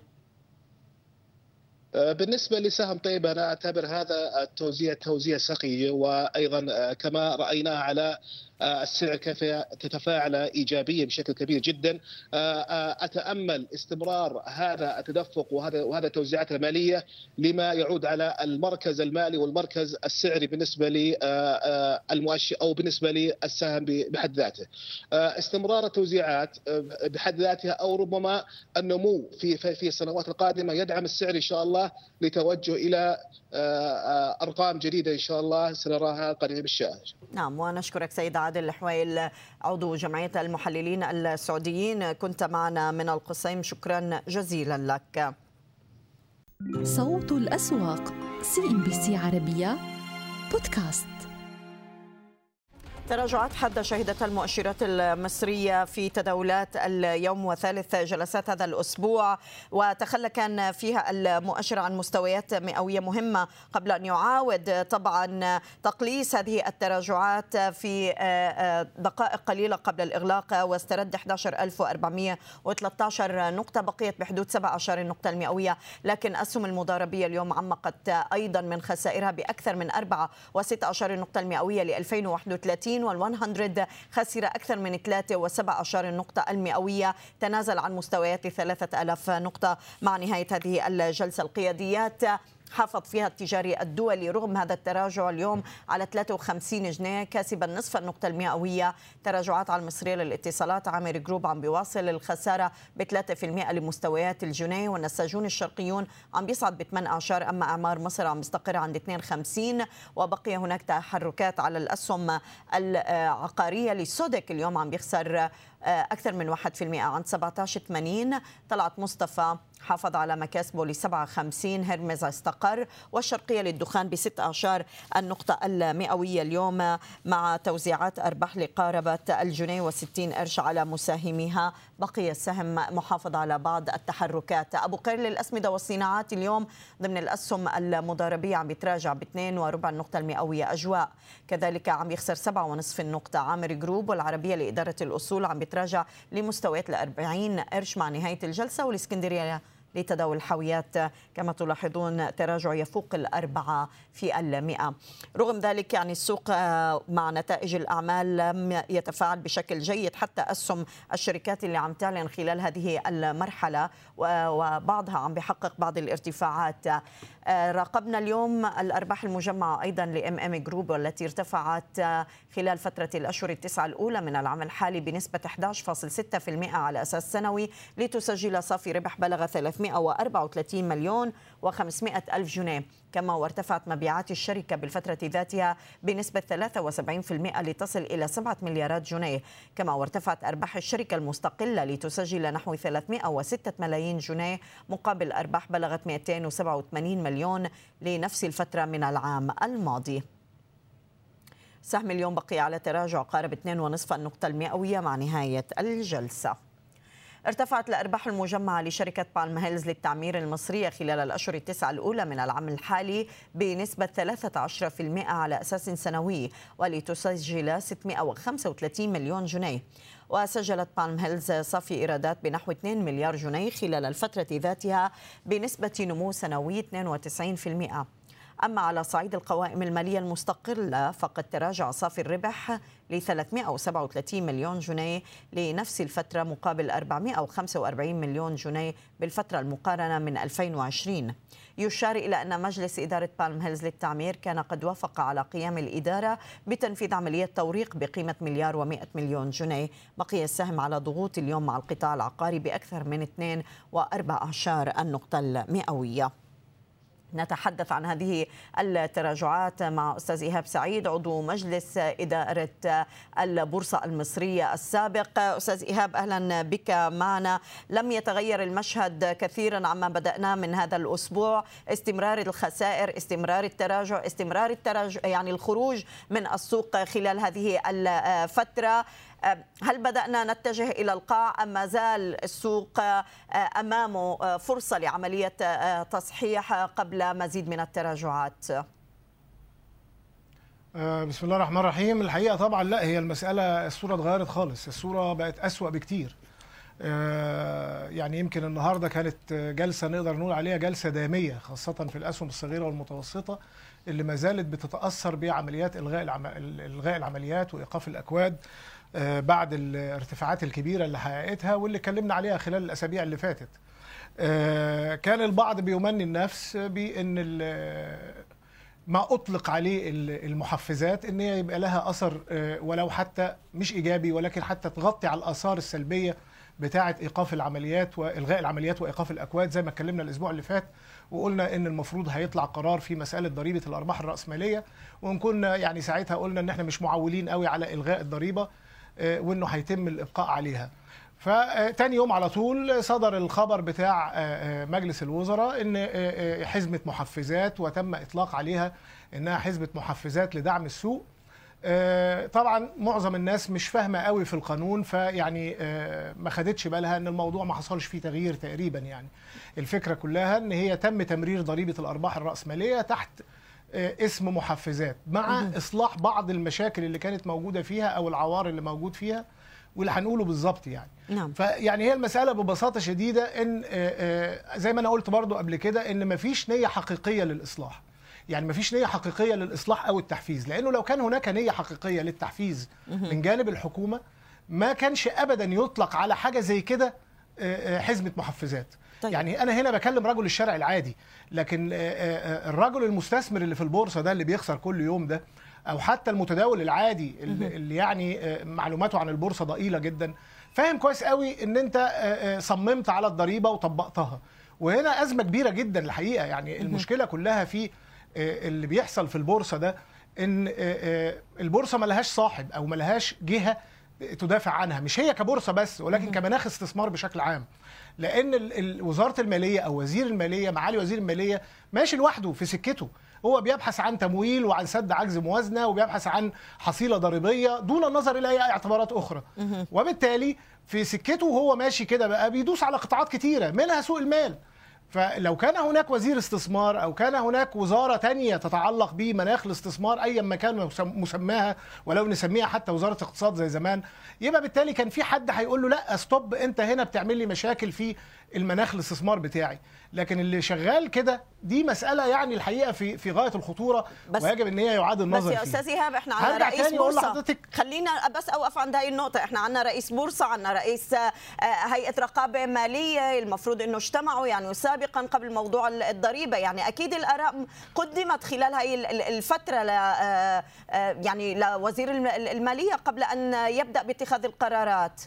بالنسبة لسهم طيب أنا أعتبر هذا التوزيع توزيع سخي وأيضا آه، كما رأيناه على آه، السعر كيف تتفاعل ايجابيا بشكل كبير جدا آه، آه، أتأمل استمرار هذا التدفق وهذا وهذا التوزيعات المالية لما يعود على المركز المالي والمركز السعري بالنسبة للمؤشر أو بالنسبة للسهم بحد ذاته. استمرار التوزيعات بحد ذاتها أو ربما النمو في في السنوات القادمة يدعم السعر إن شاء الله لتوجه إلى أرقام جديدة إن شاء الله سنراها قريب الشهر. نعم ونشكرك سيد عادل الحويل عضو جمعية المحللين السعوديين. كنت معنا من القصيم. شكرا جزيلا لك. صوت الأسواق CNBC سي عربية بودكاست. تراجعات حادة شهدتها المؤشرات المصرية في تداولات اليوم وثالث جلسات هذا الأسبوع. وتخلى كان فيها المؤشر عن مستويات مئوية مهمة قبل أن يعاود طبعا تقليص هذه التراجعات في دقائق قليلة قبل الإغلاق واسترد 11413 نقطة بقيت بحدود 17 نقطة المئوية. لكن أسهم المضاربية اليوم عمقت أيضا من خسائرها بأكثر من 4 و16 نقطة المئوية ل 2031 وال100 خسر أكثر من 3 نقطة المئوية. تنازل عن مستويات 3000 نقطة مع نهاية هذه الجلسة القياديات حافظ فيها التجاري الدولي رغم هذا التراجع اليوم على 53 جنيه كاسبا نصف النقطة المئوية. تراجعات على المصرية للاتصالات عامر جروب عم بيواصل الخسارة ب 3% لمستويات الجنيه والنساجون الشرقيون عم بيصعد ب 8 أعشار أما أعمار مصر عم بيستقر عند 52 وبقي هناك تحركات على الأسهم العقارية للسودك اليوم عم بيخسر أكثر من 1% عند 17.80 طلعت مصطفى حافظ على مكاسبه ل 57 هرمز استقر. والشرقية للدخان ب 16 النقطة المئوية اليوم مع توزيعات أرباح لقاربة الجنيه و60 قرش على مساهميها. بقي السهم محافظ على بعض التحركات. أبو قير للأسمدة والصناعات اليوم ضمن الأسهم المضاربية عم بيتراجع ب 2 وربع النقطة المئوية أجواء. كذلك عم يخسر 7 ونصف النقطة عامر جروب. والعربية لإدارة الأصول عم بيتراجع لمستويات ال 40 قرش مع نهاية الجلسة. والإسكندرية لتداول الحاويات. كما تلاحظون تراجع يفوق الأربعة في المئة. رغم ذلك يعني السوق آه، مع نتائج الأعمال لم يتفاعل بشكل جيد حتى أسهم الشركات اللي عم تعلن خلال هذه المرحلة وبعضها عم بيحقق بعض الارتفاعات. آه، راقبنا اليوم الأرباح المجمعة أيضا لإم إم جروب والتي ارتفعت آه، خلال فترة الأشهر التسعة الأولى من العام الحالي بنسبة 11.6% على أساس سنوي لتسجل صافي ربح بلغ 334 مليون و500 ألف جنيه. كما وارتفعت مبيعات الشركة بالفترة ذاتها بنسبة 73% لتصل إلى 7 مليارات جنيه. كما وارتفعت أرباح الشركة المستقلة لتسجل نحو 306 ملايين جنيه مقابل أرباح بلغت 287 مليون لنفس الفترة من العام الماضي. سهم اليوم بقي على تراجع قارب 2.5 النقطة المئوية مع نهاية الجلسة. ارتفعت الأرباح المجمعة لشركة بالم هيلز للتعمير المصرية خلال الأشهر التسعة الأولى من العام الحالي بنسبة 13% على أساس سنوي ولتسجل 635 مليون جنيه. وسجلت بالم هيلز صافي إيرادات بنحو 2 مليار جنيه خلال الفترة ذاتها بنسبة نمو سنوي 92% أما على صعيد القوائم المالية المستقلة فقد تراجع صافي الربح ل 337 مليون جنيه لنفس الفترة مقابل 445 مليون جنيه بالفترة المقارنة من 2020 يشار إلى أن مجلس إدارة بالم هيلز للتعمير كان قد وافق على قيام الإدارة بتنفيذ عملية توريق بقيمة مليار و100 مليون جنيه. بقي السهم على ضغوط اليوم مع القطاع العقاري بأكثر من 2 و4 النقطة المئوية. نتحدث عن هذه التراجعات مع أستاذ إيهاب سعيد عضو مجلس إدارة البورصة المصرية السابق. أستاذ إيهاب أهلا بك معنا. لم يتغير المشهد كثيرا عما بدأنا من هذا الأسبوع. استمرار الخسائر استمرار التراجع استمرار التراجع يعني الخروج من السوق خلال هذه الفترة. هل بدأنا نتجه إلى القاع أم ما زال السوق أمامه فرصة لعملية تصحيح قبل مزيد من التراجعات؟ بسم الله الرحمن الرحيم. الحقيقة طبعا لا هي المسألة الصورة اتغيرت خالص. الصورة بقت أسوأ بكتير. يعني يمكن النهاردة كانت جلسة نقدر نقول عليها جلسة دامية خاصة في الأسهم الصغيرة والمتوسطة اللي ما زالت بتتأثر بعمليات إلغاء إلغاء العمليات وإيقاف الأكواد. بعد الارتفاعات الكبيرة اللي حققتها واللي اتكلمنا عليها خلال الأسابيع اللي فاتت. كان البعض بيمني النفس بأن ما أطلق عليه المحفزات إن هي يبقى لها أثر ولو حتى مش إيجابي ولكن حتى تغطي على الآثار السلبية بتاعة إيقاف العمليات وإلغاء العمليات وإيقاف الأكواد زي ما اتكلمنا الأسبوع اللي فات وقلنا إن المفروض هيطلع قرار في مسألة ضريبة الأرباح الرأسمالية وإن كنا يعني ساعتها قلنا إن إحنا مش معولين قوي على إلغاء الضريبة وإنه هيتم الإبقاء عليها. فتاني يوم على طول صدر الخبر بتاع مجلس الوزراء إن حزمة محفزات وتم إطلاق عليها إنها حزمة محفزات لدعم السوق. طبعا معظم الناس مش فاهمة قوي في القانون فيعني ما خدتش بالها إن الموضوع ما حصلش فيه تغيير تقريبا يعني. الفكرة كلها إن هي تم تمرير ضريبة الأرباح الرأسمالية تحت اسم محفزات مع إصلاح بعض المشاكل اللي كانت موجودة فيها أو العوار اللي موجود فيها واللي هنقوله بالظبط يعني. نعم. فيعني هي المسألة ببساطة شديدة إن زي ما أنا قلت برضو قبل كده إن مفيش نية حقيقية للإصلاح. يعني مفيش نية حقيقية للإصلاح أو التحفيز لأنه لو كان هناك نية حقيقية للتحفيز من جانب الحكومة ما كانش ابدا يطلق على حاجة زي كده حزمة محفزات. طيب. يعني أنا هنا بكلم رجل الشارع العادي لكن الرجل المستثمر اللي في البورصة ده اللي بيخسر كل يوم ده أو حتى المتداول العادي اللي يعني معلوماته عن البورصة ضئيلة جدا فاهم كويس قوي إن أنت صممت على الضريبة وطبقتها. وهنا أزمة كبيرة جدا الحقيقة يعني المشكلة كلها في اللي بيحصل في البورصة ده إن البورصة ملهاش صاحب أو ملهاش جهة تدافع عنها. مش هي كبورصة بس ولكن كمناخ استثمار بشكل عام. لأن وزارة المالية أو وزير المالية معالي وزير المالية ماشي لوحده في سكته. هو بيبحث عن تمويل وعن سد عجز موازنة وبيبحث عن حصيلة ضريبية دون النظر إلى أي اعتبارات أخرى. وبالتالي في سكته هو ماشي كده بقى بيدوس على قطاعات كتيرة منها سوق المال. فلو كان هناك وزير استثمار أو كان هناك وزارة تانية تتعلق بمناخ الاستثمار أيا ما كان مسماها ولو نسميها حتى وزارة اقتصاد زي زمان يبقى بالتالي كان في حد هيقول له لا ستوب أنت هنا بتعمل لي مشاكل في المناخ الاستثمار بتاعي. لكن اللي شغال كده دي مسألة يعني الحقيقة في في غاية الخطورة بس ويجب إن هي يعاد النظر بس يا أستاذ إيهاب إحنا عندنا رئيس بورصة. خلينا بس أوقف عند هاي النقطة. إحنا عندنا رئيس بورصة عندنا رئيس هيئة رقابة مالية المفروض إنه اجتمعوا يعني سابقا قبل موضوع الضريبة. يعني أكيد الأراء قدمت خلال هاي الفترة ل يعني لوزير المالية قبل أن يبدأ باتخاذ القرارات.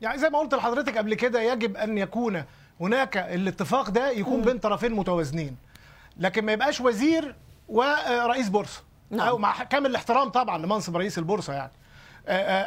يعني زي ما قلت لحضرتك قبل كده يجب أن يكون هناك الاتفاق ده يكون بين طرفين متوازنين. لكن ما يبقاش وزير ورئيس بورصة. نعم. أو مع كامل الاحترام طبعا لمنصب رئيس البورصة يعني.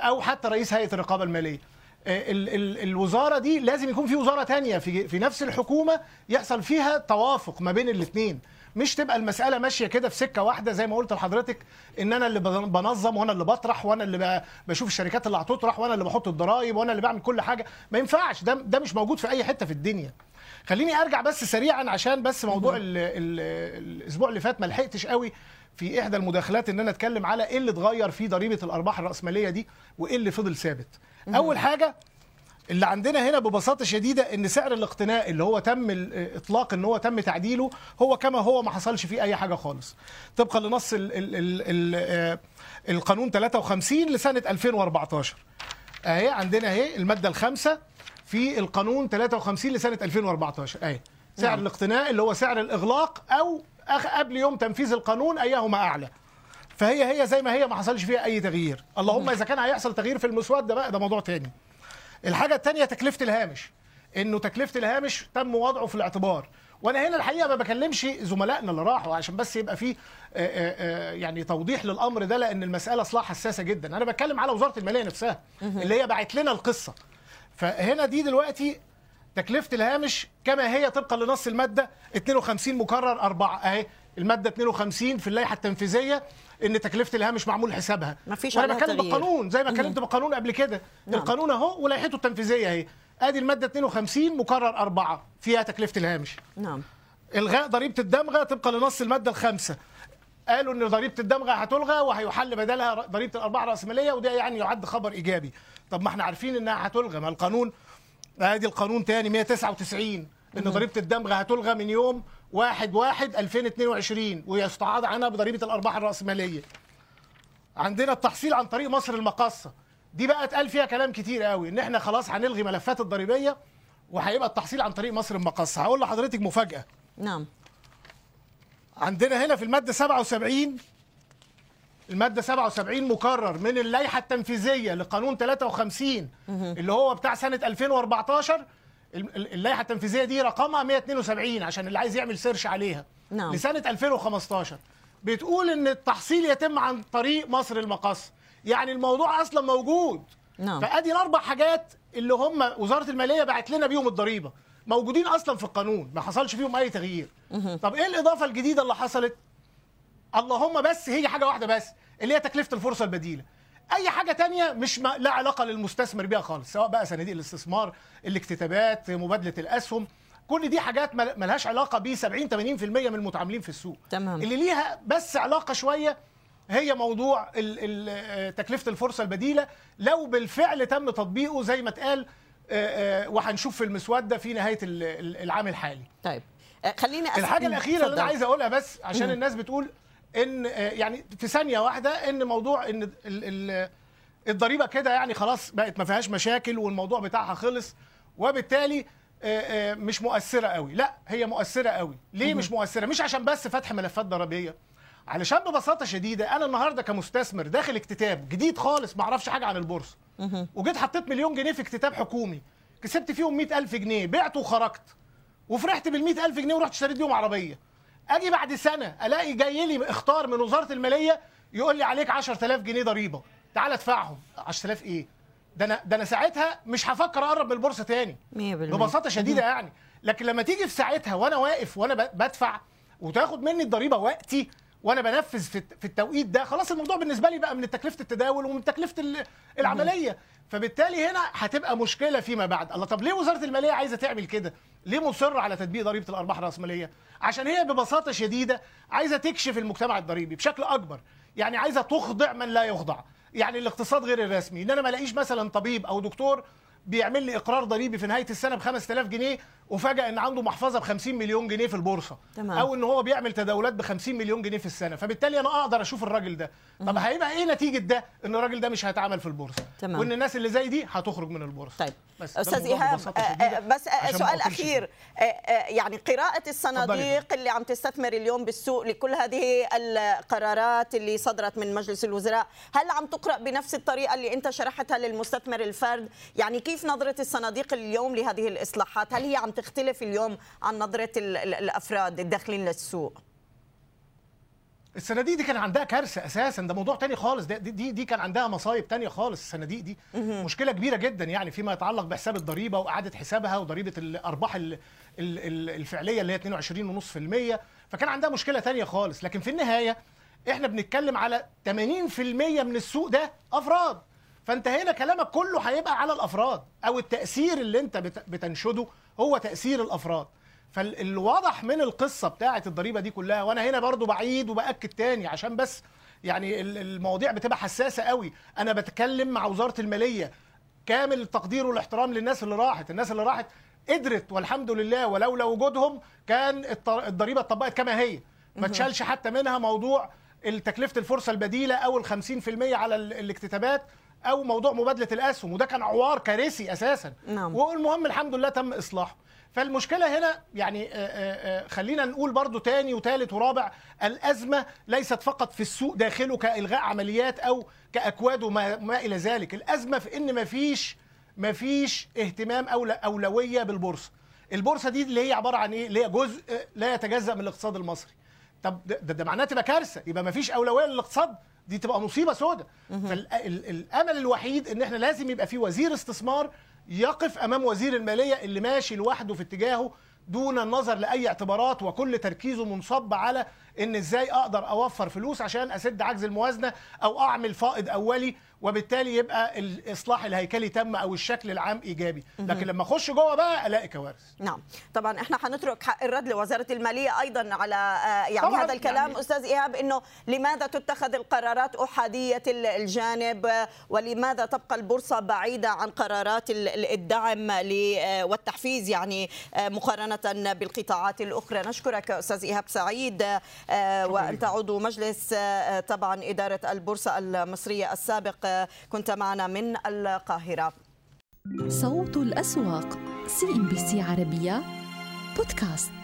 أو حتى رئيس هيئة الرقابة المالية. ال ال الوزارة دي لازم يكون في وزارة تانية في في نفس الحكومة يحصل فيها توافق ما بين الاثنين مش تبقى المسألة ماشية كده في سكة واحدة زي ما قلت لحضرتك إن أنا اللي بنظم وأنا اللي بطرح وأنا اللي بشوف الشركات اللي هتطرح وأنا اللي بحط الضرايب وأنا اللي بعمل كل حاجة. ما ينفعش ده ده مش موجود في أي حتة في الدنيا. خليني أرجع بس سريعا عشان بس موضوع ال ال الأسبوع اللي فات ما لحقتش قوي في إحدى المداخلات إن أنا أتكلم على إيه اللي اتغير في ضريبة الأرباح الرأسمالية دي وإيه اللي فضل ثابت. أول حاجة اللي عندنا هنا ببساطة شديدة إن سعر الاقتناء اللي هو تم الاطلاق إن هو تم تعديله هو كما هو ما حصلش فيه أي حاجة خالص. طبقا لنص ال ال ال ال القانون 53 لسنة 2014 أهي عندنا أهي المادة الخامسة في القانون 53 لسنة 2014 أهي سعر نعم. الاقتناء اللي هو سعر الإغلاق أو قبل يوم تنفيذ القانون أيهما أعلى. فهي هي زي ما هي ما حصلش فيها أي تغيير. اللهم إذا كان هيحصل تغيير في المسود ده بقى ده موضوع تاني. الحاجة الثانية تكلفة الهامش. إنه تكلفة الهامش تم وضعه في الاعتبار. وأنا هنا الحقيقة ما بكلمش زملائنا اللي راحوا عشان بس يبقى في يعني توضيح للأمر ده لأن المسألة أصلا حساسة جدا. أنا بتكلم على وزارة المالية نفسها اللي هي باعت لنا القصة. فهنا دي دلوقتي تكلفة الهامش كما هي طبقا لنص المادة 52 مكرر 4 أهي المادة 52 في اللائحة التنفيذية. إن تكلفة الهامش معمول حسابها ما فيش وأنا بتكلم. بالقانون زي ما اتكلمت بالقانون قبل كده. نعم. القانون أهو ولائحته التنفيذية أهي. أدي المادة 52 مكرر 4 فيها تكلفة الهامش نعم. الغاء ضريبة الدمغة طبقا لنص المادة الخامسة. قالوا إن ضريبة الدمغة هتلغى وهيحل بدلها ضريبة الارباح الرأسمالية وده يعني يعد خبر إيجابي. طب ما إحنا عارفين إنها هتلغى. ما القانون أدي القانون تاني 199 إن ضريبة الدمغه هتلغى من يوم 1 1 2022 ويستعاض عنها بضريبة الأرباح الرأسمالية. عندنا التحصيل عن طريق مصر المقاصة. دي بقى اتقال فيها كلام كتير قوي إن إحنا خلاص هنلغي ملفات الضريبية وهيبقى التحصيل عن طريق مصر المقاصة. هقول لحضرتك مفاجأة. نعم. عندنا هنا في المادة 77 المادة 77 مكرر من اللائحة التنفيذية لقانون 53 اللي هو بتاع سنة 2014 ال- ال- اللائحة التنفيذية دي رقمها 172 عشان اللي عايز يعمل سيرش عليها. نعم. لسنة 2015 بتقول إن التحصيل يتم عن طريق مصر المقاصة. يعني الموضوع أصلا موجود. نعم. فأدي الأربع حاجات اللي هم وزارة المالية بعت لنا بيهم الضريبة. موجودين أصلا في القانون ما حصلش فيهم أي تغيير. طب إيه الإضافة الجديدة اللي حصلت؟ اللهم بس هي حاجة واحدة بس اللي هي تكلفة الفرصة البديلة. أي حاجة تانية مش ما لا علاقة للمستثمر بيها خالص سواء بقى صناديق الاستثمار الاكتتابات مبادلة الأسهم كل دي حاجات مل- ملهاش علاقة ب 70 80% من المتعاملين في السوق تمام. اللي ليها بس علاقة شوية هي موضوع آه، تكلفة الفرصة البديلة لو بالفعل تم تطبيقه زي ما اتقال آه، آه، وهنشوف في المسوده في نهاية ال- ال- العام الحالي طيب خليني الحاجة الأخيرة اللي أنا. عايز أقولها بس عشان الناس بتقول إن آه، يعني في ثانية واحدة إن موضوع إن ال- ال- الضريبة كده يعني خلاص بقت ما فيهاش مشاكل والموضوع بتاعها خلص وبالتالي آه، آه، مش مؤثرة قوي. لا هي مؤثرة قوي. ليه مش مؤثرة؟ مش عشان بس فتح ملفات ضريبية. علشان ببساطة شديدة أنا النهارده كمستثمر داخل اكتتاب جديد خالص ما أعرفش حاجة عن البورصة. وجيت حطيت مليون جنيه في اكتتاب حكومي كسبت فيهم 100000 جنيه بعته وخرجت. وفرحت بال 100000 جنيه ورحت اشتريت بيهم عربية. أجي بعد سنة الاقي جاي لي اختار من وزارة المالية يقول لي عليك 10000 جنيه ضريبة. تعال ادفعهم. 10000 إيه؟ ده أنا ده أنا ساعتها مش هفكر اقرب من البورصة تاني. 100% ببساطة شديدة يعني. لكن لما تيجي في ساعتها وأنا واقف وأنا بدفع وتاخد مني الضريبة وقتي وأنا بنفذ في الت- في التوقيت ده خلاص الموضوع بالنسبة لي بقى من تكلفة التداول ومن تكلفة ال- العملية. فبالتالي هنا هتبقى مشكلة فيما بعد. الله طب ليه وزارة المالية عايزة تعمل كده؟ ليه مصره على تطبيق ضريبة الأرباح الرأسمالية؟ عشان هي ببساطة شديدة عايزة تكشف المجتمع الضريبي بشكل أكبر. يعني عايزة تخضع من لا يخضع. يعني الاقتصاد غير الرسمي. إن أنا ما ألاقيش مثلا طبيب أو دكتور بيعمل لي إقرار ضريبي في نهاية السنة ب 5000 جنيه وفجاه إن عنده محفظة ب 50 مليون جنيه في البورصة. تمام. أو إن هو بيعمل تداولات ب 50 مليون جنيه في السنة. فبالتالي أنا أقدر أشوف الراجل ده. طب هيبقى إيه نتيجة ده؟ إن الراجل ده مش هيتعامل في البورصة. تمام. وإن الناس اللي زي دي هتخرج من البورصة. طيب. بس أستاذ إيهاب آه، آه، بس آه، سؤال أخير. يعني قراءة. الصناديق اللي عم تستثمر اليوم بالسوق لكل هذه القرارات اللي صدرت من مجلس الوزراء هل عم تقرأ بنفس الطريقة اللي أنت شرحتها للمستثمر الفرد؟ يعني كيف نظرة الصناديق اليوم لهذه الإصلاحات؟ هل هي عم تختلف اليوم عن نظرة ال- ال- الأفراد الداخلين للسوق؟ الصناديق دي كان عندها كارثة أساسا. ده موضوع تاني خالص. ده دي دي, دي كان عندها مصايب تانية خالص. الصناديق دي مشكلة كبيرة جدا يعني فيما يتعلق بحساب الضريبة وإعادة حسابها وضريبة الأرباح ال- ال- ال- الفعلية اللي هي 22.5% فكان عندها مشكلة تانية خالص. لكن في النهاية إحنا بنتكلم على 80% من السوق ده أفراد. فانت هنا كلامك كله هيبقى على الأفراد أو التأثير اللي أنت بت- بتنشده هو تأثير الأفراد. فالواضح من القصة بتاعه الضريبة دي كلها وأنا هنا برضو بعيد وبأكد تاني عشان بس يعني ال- المواضيع بتبقى حساسة قوي. أنا بتكلم مع وزارة المالية. كامل التقدير والاحترام للناس اللي راحت. الناس اللي راحت قدرت والحمد لله ولولا وجودهم كان الضريبة اتطبقت كما هي. ما تشالش حتى منها موضوع تكلفة الفرصة البديلة أو ال 50% على ال- الاكتتابات. أو موضوع مبادلة الاسهم وده كان عوار كارثي أساسا. نعم. والمهم الحمد لله تم إصلاحه. فالمشكلة هنا يعني آه، آه، آه، خلينا نقول برضو تاني وتالت ورابع الأزمة ليست فقط في السوق داخله كإلغاء عمليات أو كأكواد وما ما إلى ذلك. الأزمة في إن ما فيش مفيش اهتمام أو أولوية بالبورصة. البورصة دي اللي هي عبارة عن إيه؟ اللي هي جزء لا يتجزأ من الاقتصاد المصري. طب ده, ده معناه تبقى كارثة. يبقى مفيش أولوية للاقتصاد دي تبقى مصيبة سوداء فالامل الوحيد إن إحنا لازم يبقى في وزير استثمار يقف أمام وزير المالية اللي ماشي لوحده في اتجاهه دون النظر لأي اعتبارات وكل تركيزه منصب على إن إزاي أقدر أوفر فلوس عشان أسد عجز الموازنة أو أعمل فائض أولي وبالتالي يبقى الإصلاح الهيكلي تم أو الشكل العام إيجابي. لكن لما أخش جوه بقى ألاقي كوارث. نعم. طبعا إحنا هنترك حق الرد لوزارة المالية أيضا على يعني هذا الكلام. يعني أستاذ إيهاب إنه لماذا تتخذ القرارات أحادية الجانب ولماذا تبقى البورصة بعيدة عن قرارات الدعم والتحفيز يعني مقارنة بالقطاعات الأخرى؟ نشكرك أستاذ إيهاب سعيد وانت عضو مجلس طبعا إدارة البورصة المصرية السابق كنت معنا من القاهرة. صوت الأسواق CNBC عربية بودكاست.